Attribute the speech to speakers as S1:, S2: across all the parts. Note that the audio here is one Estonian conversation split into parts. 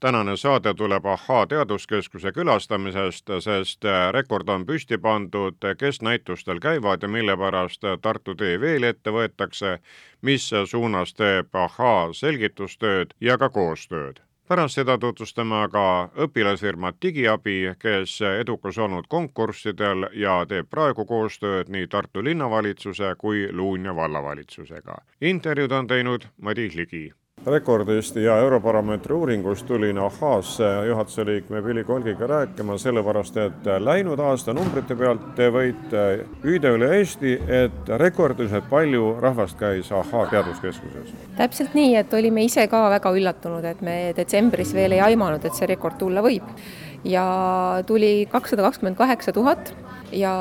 S1: tänane saade tuleb Ahhaa teaduskeskuse külastamisest, sest rekord on püsti pandud, kes näitustel käivad ja mille pärast Tartu tee veel ette võetakse, mis suunas teeb Ahhaa selgitustööd ja ka koostööd pärast seda tutvustame aga õpilasfirmat Digiabi, kes edukas olnud konkurssidel ja teeb praegu koostööd nii Tartu linnavalitsuse kui Luunja vallavalitsusega. intervjuud on teinud Madis Ligi rekordist ja Eurobaromeetri uuringust tulin Ahhaasse juhatuse liikme Billy Kolgiga rääkima, sellepärast et läinud aasta numbrite pealt te võite hüüda üle Eesti, et rekordiliselt palju rahvast käis Ahhaa teaduskeskuses.
S2: täpselt nii, et olime ise ka väga üllatunud, et me detsembris veel ei aimanud, et see rekord tulla võib. ja tuli kakssada kakskümmend kaheksa tuhat ja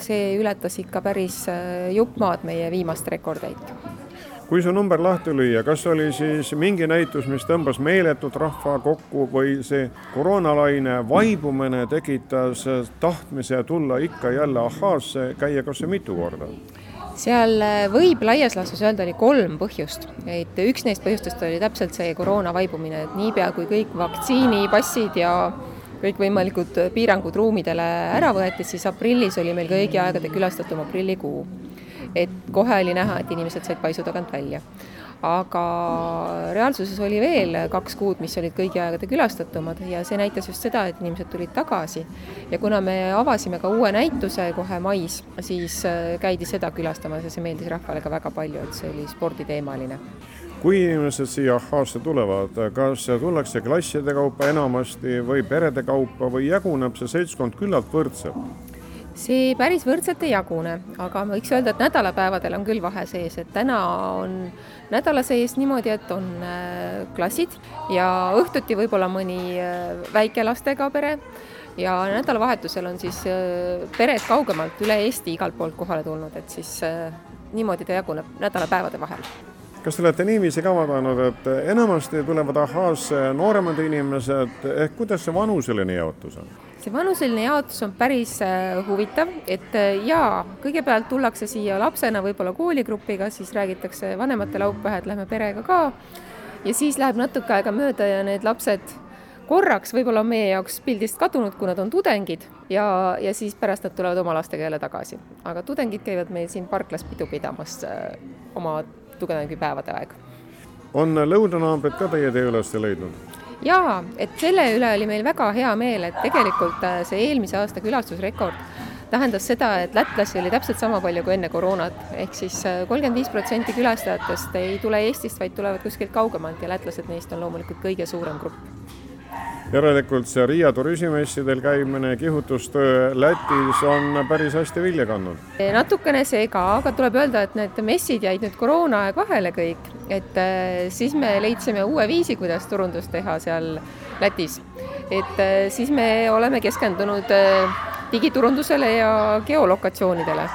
S2: see ületas ikka päris jupp maad meie viimast rekordeid
S1: kui see number lahti lüüa, kas oli siis mingi näitus, mis tõmbas meeletut rahva kokku või see koroonalaine vaibumine tekitas tahtmise tulla ikka jälle ahhaasse, käia kas või mitu korda?
S2: seal võib laias laastus öelda, oli kolm põhjust, et üks neist põhjustest oli täpselt see koroona vaibumine, et niipea kui kõik vaktsiinipassid ja kõikvõimalikud piirangud ruumidele ära võeti, siis aprillis oli meil kõigi aegade külastatum aprillikuu et kohe oli näha, et inimesed said paisu tagant välja. aga reaalsuses oli veel kaks kuud, mis olid kõigi aegade külastatumad ja see näitas just seda, et inimesed tulid tagasi. ja kuna me avasime ka uue näituse kohe mais, siis äh, käidi seda külastamas ja see meeldis rahvale ka väga palju, et see oli sporditeemaline
S1: kui inimesed siia Ahhaasse tulevad, kas tullakse klasside kaupa enamasti või perede kaupa või jaguneb see seltskond küllalt võrdselt?
S2: See päris võrdselt ei jagune, aga võiks öelda, et nädalapäevadel on küll vahe sees, et täna on nädala sees niimoodi, et on äh, klassid ja õhtuti võib-olla mõni äh, väikelastega pere ja nädalavahetusel on siis äh, pered kaugemalt üle Eesti igalt poolt kohale tulnud, et siis niimoodi ta jaguneb nädalapäevade vahel
S1: kas te olete niiviisi ka vaadanud, et enamasti tulevad ahhaasse nooremad inimesed, ehk kuidas see vanuseline jaotus on?
S2: See vanuseline jaotus on päris äh, huvitav, et äh, jaa, kõigepealt tullakse siia lapsena võib-olla kooligrupiga, siis räägitakse vanemate laupäev, et lähme perega ka ja siis läheb natuke aega mööda ja need lapsed korraks võib-olla on meie jaoks pildist kadunud, kui nad on tudengid ja, ja siis pärast nad tulevad oma lastega jälle tagasi. aga tudengid käivad meil siin parklas pidu pidamas äh, oma tudengipäevade aeg.
S1: on lõunanaabrid ka teie tee üles leidnud?
S2: Jaa, et selle üle oli meil väga hea meel, et tegelikult äh, see eelmise aasta külastusrekord tähendas seda, et lätlasi oli täpselt sama palju kui enne koroonat, ehk siis äh, kolmkümmend viis protsenti külastajatest ei tule Eestist, vaid tulevad kuskilt kaugemalt ja lätlased neist on loomulikult kõige suurem grupp
S1: järelikult see Riia turismimessidel käimine, kihutustöö Lätis on päris hästi vilja kandnud.
S2: natukene see ka, aga tuleb öelda, et need messid jäid nüüd koroonaaeg vahele kõik, et äh, siis me leidsime uue viisi, kuidas turundust teha seal Lätis. et äh, siis me oleme keskendunud äh, digiturundusele ja geolokatsioonidele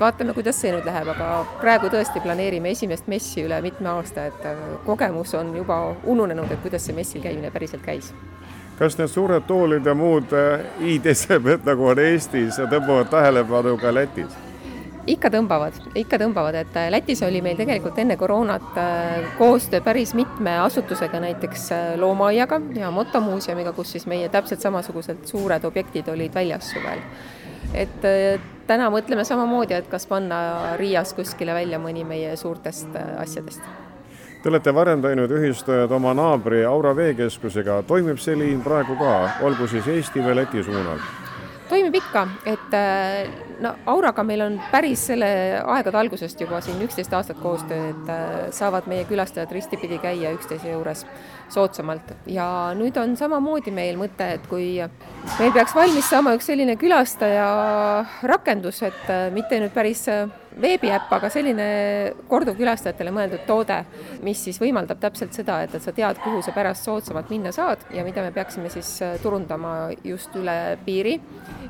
S2: vaatame, kuidas see nüüd läheb, aga praegu tõesti planeerime esimest messi üle mitme aasta, et äh, kogemus on juba ununenud, et kuidas see messil käimine päriselt käis.
S1: kas need suured toolid ja muud äh, i-desemed, nagu on Eestis, tõmbavad tähelepanu ka Lätis?
S2: ikka tõmbavad, ikka tõmbavad, et äh, Lätis oli meil tegelikult enne koroonat koostöö päris mitme asutusega, näiteks loomaaiaga ja motomuuseumiga, kus siis meie täpselt samasugused suured objektid olid väljas suvel. Et täna mõtleme samamoodi, et kas panna Riias kuskile välja mõni meie suurtest äh, asjadest.
S1: Te olete varem teinud ühistööd oma naabri Aura veekeskusega, toimib see liin praegu ka, olgu siis Eesti või Läti suunal?
S2: toimib ikka, et äh, no Auraga meil on päris selle aegade algusest juba siin üksteist aastat koostöö, et äh, saavad meie külastajad ristipidi käia üksteise juures soodsamalt. Ja nüüd on samamoodi meil mõte, et kui meil peaks valmis saama üks selline külastaja rakendus, et äh, mitte nüüd päris äh, veebiäpp, aga selline korduvkülastajatele mõeldud toode, mis siis võimaldab täpselt seda, et, et sa tead, kuhu sa pärast soodsamalt minna saad ja mida me peaksime siis äh, turundama just üle piiri.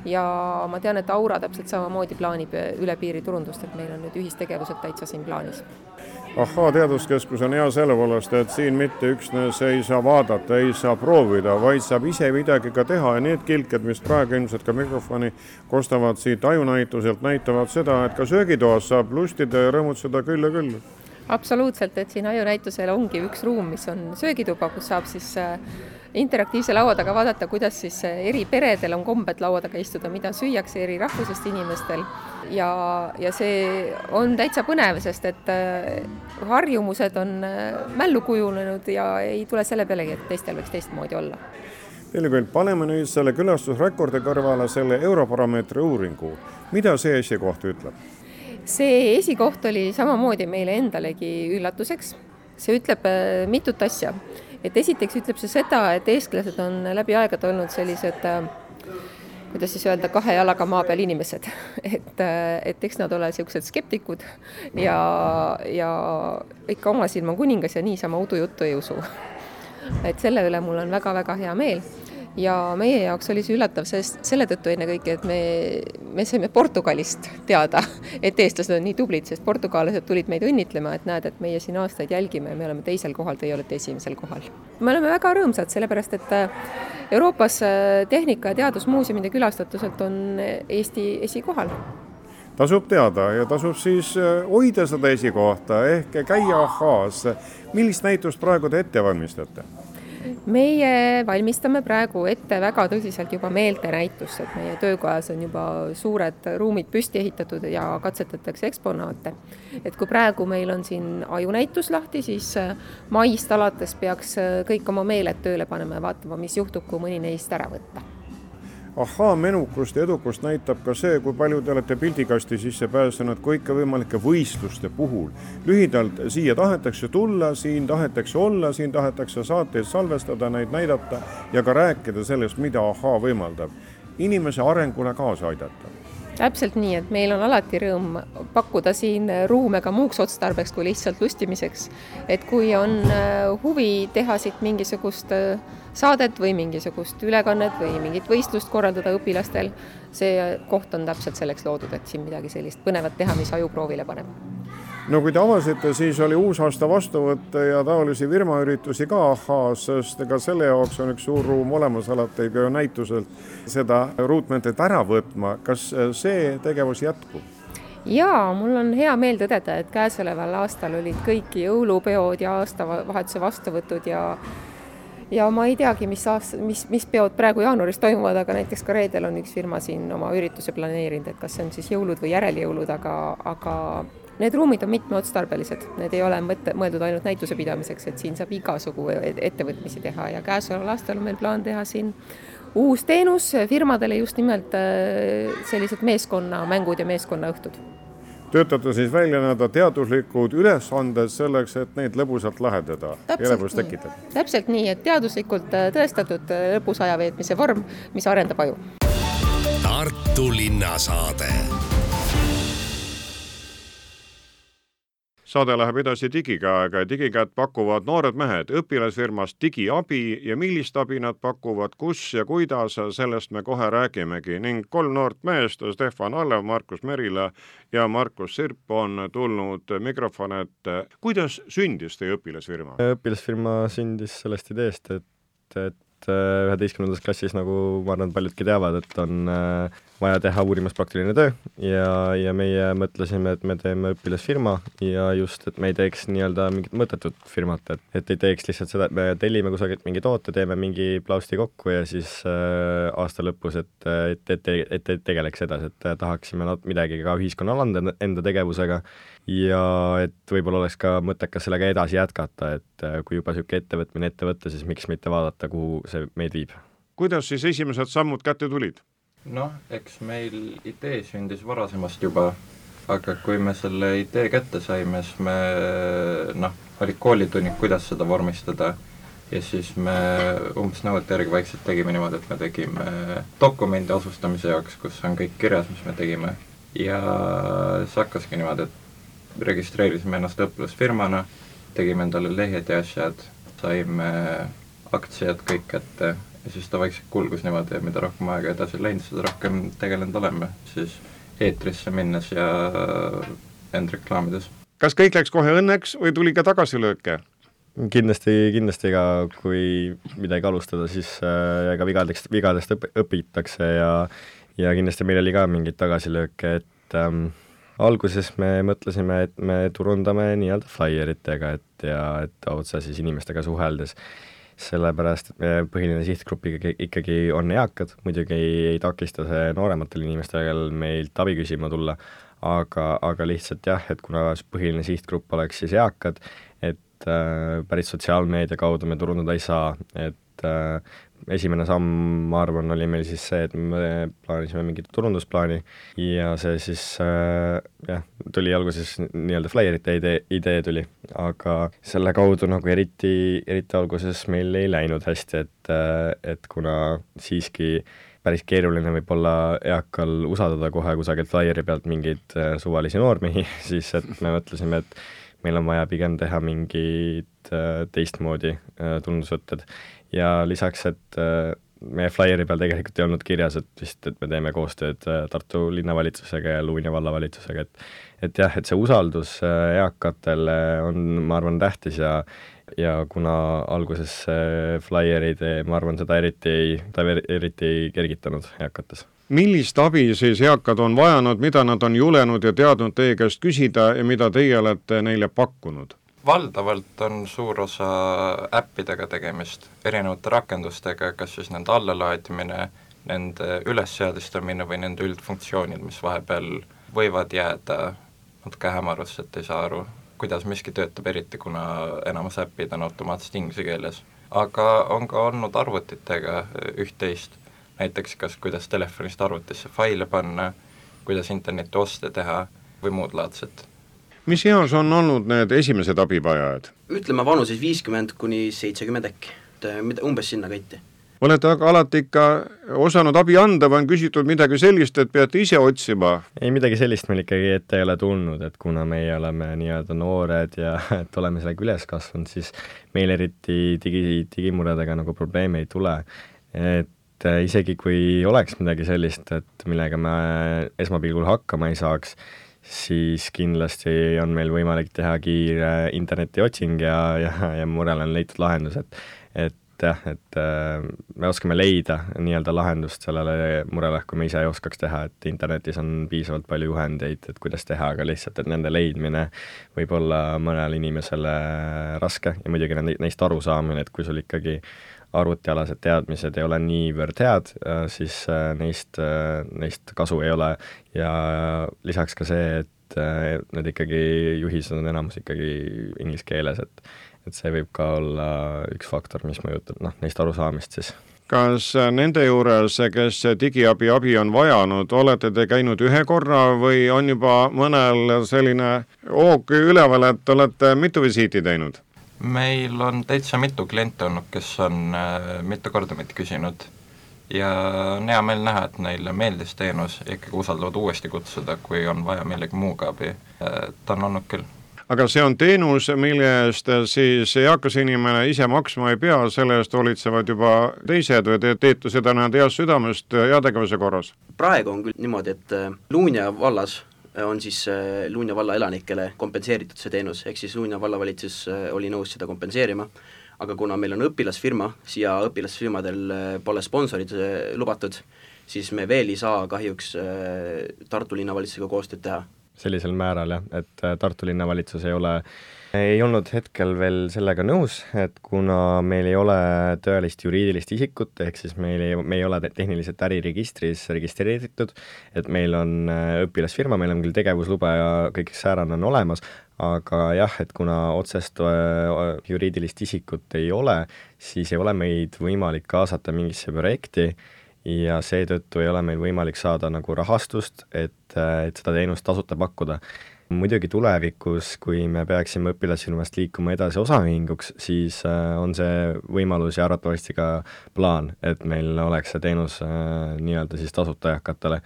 S2: Ja ma tean, et Aura täpselt samamoodi plaanib üle piiri turundust, et meil on nüüd ühistegevused täitsa siin plaanis
S1: ahhaa, teaduskeskus on hea selle poolest, et siin mitte üksnes ei saa vaadata, ei saa proovida, vaid saab ise midagi ka teha ja need kilked, mis praegu ilmselt ka mikrofoni kostavad siit ajunäituselt, näitavad seda, et ka söögitoas saab lustida ja rõõmutseda küll ja küll.
S2: Absoluutselt, et siin ajunäitusel ongi üks ruum, mis on söögituba, kus saab siis äh, interaktiivse laua taga vaadata, kuidas siis äh, eri peredel on kombed laua taga istuda, mida süüakse eri rahvusest inimestel ja, ja see on täitsa põnev, sest et äh, harjumused on mällu kujunenud ja ei tule selle pealegi, et teistel võiks teistmoodi olla.
S1: Heli Küll, paneme nüüd selle külastusrekordi kõrvale selle Eurobaromeetri uuringu. mida see esikoht ütleb?
S2: see esikoht oli samamoodi meile endalegi üllatuseks. see ütleb mitut asja. Et esiteks ütleb see seda, et eestlased on läbi aegade olnud sellised äh, kuidas siis öelda, kahe jalaga maa peal inimesed, et, äh, et eks nad ole niisugused skeptikud ja, ja ikka oma silm on kuningas ja niisama udujuttu ei usu. et selle üle mul on väga-väga hea meel ja meie jaoks oli see üllatav, sest selle tõttu ennekõike, et me, me saime Portugalist teada, et eestlased on nii tublid, sest portugallased tulid meid õnnitlema, et näed, et meie siin aastaid jälgime, me oleme teisel kohal, teie olete esimesel kohal. me oleme väga rõõmsad, sellepärast et äh, Euroopas äh, tehnika- ja teadusmuuseumide külastatuselt on Eesti esikohal
S1: tasub teada ja tasub siis äh, hoida seda esikohta ehk käia ahhaas. millist näitust praegu te ette valmistate?
S2: Meie valmistame praegu ette väga tõsiselt juba meeltenäitust, et meie töökojas on juba suured ruumid püsti ehitatud ja katsetatakse eksponaate. et kui praegu meil on siin ajunäitus lahti, siis äh, maist alates peaks äh, kõik oma meeled tööle panema ja vaatama, mis juhtub, kui mõni neist ära võtta
S1: ahhaa-menukust ja edukust näitab ka see, kui palju te olete pildikasti sisse pääsenud kõikvõimalike võistluste puhul. lühidalt, siia tahetakse tulla, siin tahetakse olla, siin tahetakse saateid salvestada, neid näidata ja ka rääkida sellest, mida ahhaa võimaldab. inimese arengule kaasa aidata
S2: täpselt nii, et meil on alati rõõm pakkuda siin ruume ka muuks otstarbeks kui lihtsalt lustimiseks. et kui on äh, huvi teha siit mingisugust äh, saadet või mingisugust ülekannet või mingit võistlust korraldada õpilastel, see koht on täpselt selleks loodud, et siin midagi sellist põnevat teha, mis aju proovile paneb
S1: no kui te avasite, siis oli uusaasta vastuvõtt ja taolisi firmaüritusi ka ahhaas, sest ega selle jaoks on üks suur ruum olemas, alati ei pea näituselt seda ruutmeetrit ära võtma. kas see tegevus jätkub?
S2: jaa, mul on hea meel tõdeda, et käesoleval aastal olid kõik jõulupeod ja aastavahetuse vastuvõtud ja ja ma ei teagi, mis aasta, mis, mis peod praegu jaanuaris toimuvad, aga näiteks ka reedel on üks firma siin oma ürituse planeerinud, et kas see on siis jõulud või järeljõulud, aga, aga need ruumid on mitmeotstarbelised, need ei ole mõtte, mõeldud ainult näituse pidamiseks, et siin saab igasugu ettevõtmisi teha ja käesoleval aastal on meil plaan teha siin uus teenus firmadele just nimelt äh, sellised meeskonnamängud ja meeskonnaõhtud
S1: töötate siis välja nii-öelda teaduslikud ülesanded selleks, et neid lõbusalt lahendada ja lõbust tekitada?
S2: täpselt nii, et teaduslikult äh, tõestatud äh, lõbus aja veetmise vorm, mis arendab aju.
S3: Tartu linnasaade
S1: saade läheb edasi digikäega ja digikäed pakuvad noored mehed õpilasfirmast Digiabi ja millist abi nad pakuvad, kus ja kuidas, sellest me kohe räägimegi ning kolm noort meest, Stefan Allev, Markus Merila ja Markus Sirp on tulnud mikrofoni ette. kuidas sündis teie õpilasfirma?
S4: õpilasfirma sündis sellest ideest, et, et üheteistkümnendas klassis, nagu ma arvan, paljudki teavad, et on äh, vaja teha uurimuspraktiline töö. Ja, ja meie mõtlesime, et me teeme õpilasfirma ja just, et me ei teeks nii-öelda mingit mõttetut firmat, et, et ei teeks lihtsalt seda, et me tellime kusagilt mingi toote, teeme mingi plausti kokku ja siis äh, aasta lõpus, et, et, et, et, et tegeleks edasi, et tahaksime midagi ka ühiskonnale anda enda tegevusega ja et võib-olla oleks ka mõttekas sellega edasi jätkata, et äh, kui juba niisugune ettevõtmine ette võtta, siis miks mitte vaadata, kuhu see meid viib.
S1: kuidas siis esimesed sammud kätte tulid?
S5: noh, eks meil idee sündis varasemast juba, aga kui me selle idee kätte saime, siis me noh, olid koolitunnid, kuidas seda vormistada ja siis me umbes nõuete järgi vaikselt tegime niimoodi, et me tegime dokumendi asustamise jaoks, kus on kõik kirjas, mis me tegime, ja see hakkaski niimoodi, et registreerisime ennast õpilasfirmana, tegime endale lehed ja asjad, saime aktsiad kõik kätte ja siis ta vaikselt kulgus niimoodi ja mida rohkem aega edasi läinud, seda rohkem tegelenud oleme siis eetrisse minnes ja end reklaamides.
S1: kas kõik läks kohe õnneks või tuli ka tagasilööke?
S4: kindlasti, kindlasti ka kui midagi alustada, siis äh, ega vigadest, vigadest õp-, õpitakse ja ja kindlasti meil oli ka mingeid tagasilööke, et ähm, alguses me mõtlesime, et me turundame nii-öelda flaieritega, et ja et otse siis inimestega suheldes. Sellepärast, et meie põhiline sihtgrupp ikkagi, ikkagi on eakad, muidugi ei, ei takista see noorematel inimestel meilt abi küsima tulla, aga, aga lihtsalt jah, et kuna põhiline sihtgrupp oleks siis eakad, et äh, päris sotsiaalmeedia kaudu me turundada ei saa, et äh, esimene samm, ma arvan, oli meil siis see, et me plaanisime mingit turundusplaani ja see siis äh, jah, tuli alguses nii-öelda flaierite idee, idee tuli, aga selle kaudu nagu eriti, eriti alguses meil ei läinud hästi, et äh,, et kuna siiski päris keeruline võib olla eakal usaldada kohe kusagilt flaieri pealt mingeid äh, suvalisi noormehi, siis et me mõtlesime, et meil on vaja pigem teha mingid äh, teistmoodi tundusvõtted ja lisaks, et äh, meie flaieri peal tegelikult ei olnud kirjas, et vist, et me teeme koostööd äh, Tartu linnavalitsusega ja Luunja vallavalitsusega, et et jah, et see usaldus äh, eakatele on, ma arvan, tähtis ja ja kuna alguses see flaieri idee, ma arvan, seda eriti ei, ta eriti ei kergitanud eakates
S1: millist abi siis eakad on vajanud, mida nad on julenud ja teadnud teie käest küsida ja mida teie olete neile pakkunud?
S5: Valdavalt on suur osa äppidega tegemist, erinevate rakendustega, kas siis nende allalaadimine, nende ülesseadistamine või nende üldfunktsioonid, mis vahepeal võivad jääda natuke hämarusse, et ei saa aru, kuidas miski töötab, eriti kuna enamus äpid on automaatselt inglise keeles. aga on ka olnud arvutitega üht-teist, näiteks kas, kuidas telefonist arvutisse faile panna, kuidas interneti oste teha või muud laadset
S1: mis eas on olnud need esimesed abivajajad?
S6: ütleme vanuses viiskümmend kuni seitsekümmend äkki, et äh, mida, umbes sinnakanti.
S1: olete aga alati ikka osanud abi anda või on küsitud midagi sellist, et peate ise otsima?
S4: ei, midagi sellist meil ikkagi ette ei ole tulnud, et kuna meie oleme nii-öelda noored ja et oleme sellega üles kasvanud, siis meil eriti digi, digimuredega nagu probleeme ei tule. et äh, isegi kui oleks midagi sellist, et millega me esmapilgul hakkama ei saaks, siis kindlasti on meil võimalik teha kiire internetiotsing ja, ja, ja murele on leitud lahendus, et et jah, et äh, me oskame leida nii-öelda lahendust sellele murele, kui me ise ei oskaks teha, et internetis on piisavalt palju juhendeid, et kuidas teha, aga lihtsalt, et nende leidmine võib olla mõnele inimesele raske ja muidugi neist arusaamine, et kui sul ikkagi arvutialased teadmised ei ole niivõrd head, äh, siis äh, neist, äh, neist kasu ei ole ja lisaks ka see, et need ikkagi, juhised on enamus ikkagi inglise keeles, et et see võib ka olla üks faktor, mis mõjutab noh, neist arusaamist siis
S1: kas nende juures, kes digiabi abi on vajanud, olete te käinud ühe korra või on juba mõnel selline hoog üleval, et olete mitu visiiti teinud?
S5: Meil on täitsa mitu klienti olnud, kes on äh, mitu korda meid küsinud. Ja on hea meel näha, et neile meeldis teenus ja ikkagi usaldavad uuesti kutsuda, kui on vaja millegi muuga abi, et on olnud küll.
S1: Aga see on teenus, mille eest siis eakas inimene ise maksma ei pea, selle eest hoolitsevad juba teised või te teete seda nii-öelda heast südamest heategevuse korras?
S6: praegu on küll niimoodi, et äh, Luunja vallas on siis äh, Luunja valla elanikele kompenseeritud see teenus, ehk siis Luunja vallavalitsus äh, oli nõus seda kompenseerima, aga kuna meil on õpilasfirma, siia õpilasfirmadel äh, pole sponsorid lubatud, siis me veel ei saa kahjuks Tartu linnavalitsusega koostööd teha.
S4: Sellisel määral jah, et Tartu linnavalitsus ei ole äh, ei olnud hetkel veel sellega nõus, et kuna meil ei ole tõelist juriidilist isikut, ehk siis meil ei, me ei ole tehniliselt äriregistris registreeritud, et meil on äh, õpilasfirma, meil on küll tegevusluba ja kõik säärane on olemas, aga jah, et kuna otsest äh, juriidilist isikut ei ole, siis ei ole meid võimalik kaasata mingisse projekti ja seetõttu ei ole meil võimalik saada nagu rahastust, et, et seda teenust tasuta pakkuda muidugi tulevikus, kui me peaksime õpilasfirmast liikuma edasi osaühinguks, siis äh, on see võimalus ja arvatavasti ka plaan, et meil oleks see teenus äh, nii-öelda siis tasuta eakatele.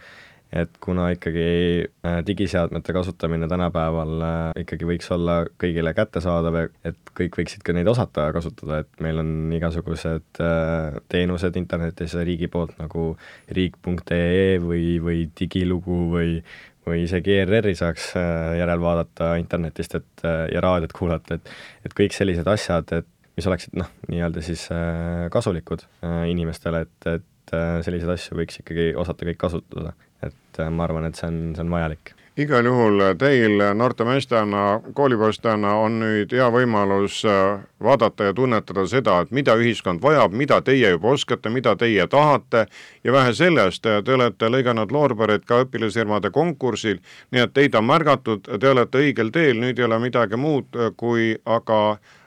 S4: Et kuna ikkagi äh, digiseadmete kasutamine tänapäeval äh, ikkagi võiks olla kõigile kättesaadav, et kõik võiksid ka neid osata kasutada, et meil on igasugused äh, teenused internetis riigi poolt nagu riik.ee või, või digilugu või või isegi ERR-i saaks järel vaadata internetist, et ja raadiot kuulata, et et kõik sellised asjad, et mis oleksid noh, nii-öelda siis kasulikud inimestele, et, et selliseid asju võiks ikkagi osata kõik kasutada et äh, ma arvan, et see on, see on vajalik.
S1: Igal juhul teil noorte meestena, koolipoistena on nüüd hea võimalus äh, vaadata ja tunnetada seda, et mida ühiskond vajab, mida teie juba oskate, mida teie tahate. Ja vähe sellest, te olete lõiganud loorbereid ka õpilasfirmade konkursil, nii et teid on märgatud, te olete õigel teel, nüüd ei ole midagi muud, kui aga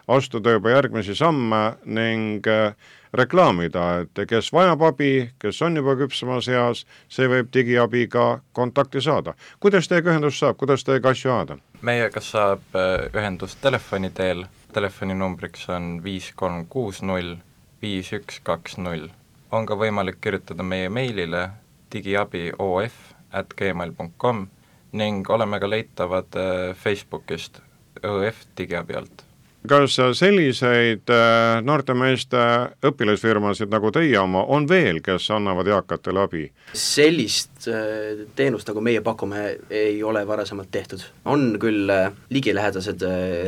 S1: astuda juba järgmisi samme ning äh, reklaamida, et kes vajab abi, kes on juba küpsemas eas, see võib digiabiga kontakti saada. kuidas teiega ühendust saab, kuidas teiega asju ajada?
S5: meiega saab äh, ühendust telefoni teel, telefoninumbriks on viis kolm kuus null viis üks kaks null. on ka võimalik kirjutada meie meilile digiabi of at gmail .com ning oleme ka leitavad äh, Facebookist ÖF digiabi alt
S1: kas selliseid äh, noorte meeste õpilasfirmasid nagu teie oma on veel, kes annavad eakatele abi?
S6: sellist äh, teenust, nagu meie pakume, ei ole varasemalt tehtud. on küll äh, ligilähedased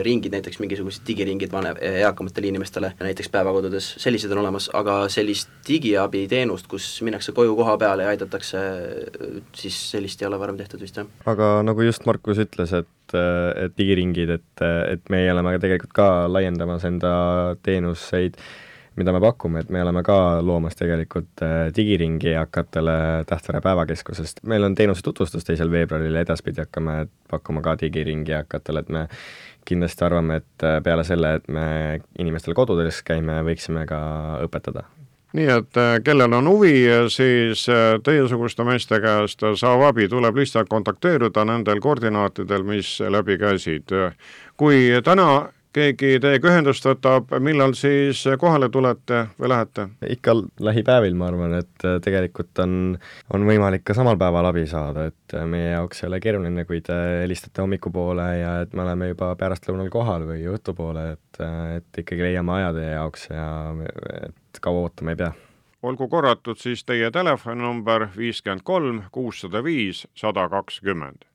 S6: ringid, näiteks mingisugused digiringid vanem, eakamatele inimestele, näiteks päevakodudes, sellised on olemas, aga sellist digiabiteenust, kus minnakse koju koha peale ja aidatakse, siis sellist ei ole varem tehtud vist, jah.
S4: aga nagu just Markus ütles, et et digiringid, et, et meie oleme tegelikult ka laiendamas enda teenuseid, mida me pakume, et me oleme ka loomas tegelikult äh, digiringi eakatele Tähtvere päevakeskusest. meil on teenuse tutvustus teisel veebruaril ja edaspidi hakkame pakkuma ka digiringi eakatele, et me kindlasti arvame, et äh, peale selle, et me inimestel kodudes käime, võiksime ka õpetada
S1: nii et äh, kellel on huvi, siis teiesuguste meeste käest saab abi, tuleb lihtsalt kontakteeruda nendel koordinaatidel, mis läbi käisid. kui täna keegi teiega ühendust võtab, millal siis kohale tulete või lähete?
S4: ikka lähipäevil, ma arvan, et äh, tegelikult on, on võimalik ka samal päeval abi saada, et äh, meie jaoks ei ole keeruline, kui te helistate hommikupoole ja et me oleme juba pärastlõunal kohal või õhtupoole, et, äh, et ikkagi leiame aja teie jaoks ja et kaua ootama ei pea
S1: olgu korratud siis teie telefoninumber viiskümmend kolm kuussada viis sada kakskümmend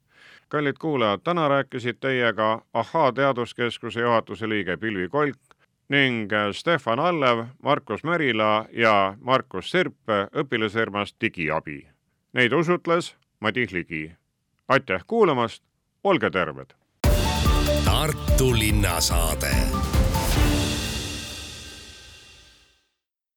S1: kallid kuulajad, täna rääkisid teiega Ahhaa Teaduskeskuse juhatuse liige Pilvi Kolk ning Stefan Allev, Markus Merila ja Markus Sirp õpilasfirmast Digiabi. Neid usutles Madis Ligi. aitäh kuulamast, olge terved!
S7: Tartu linnasaade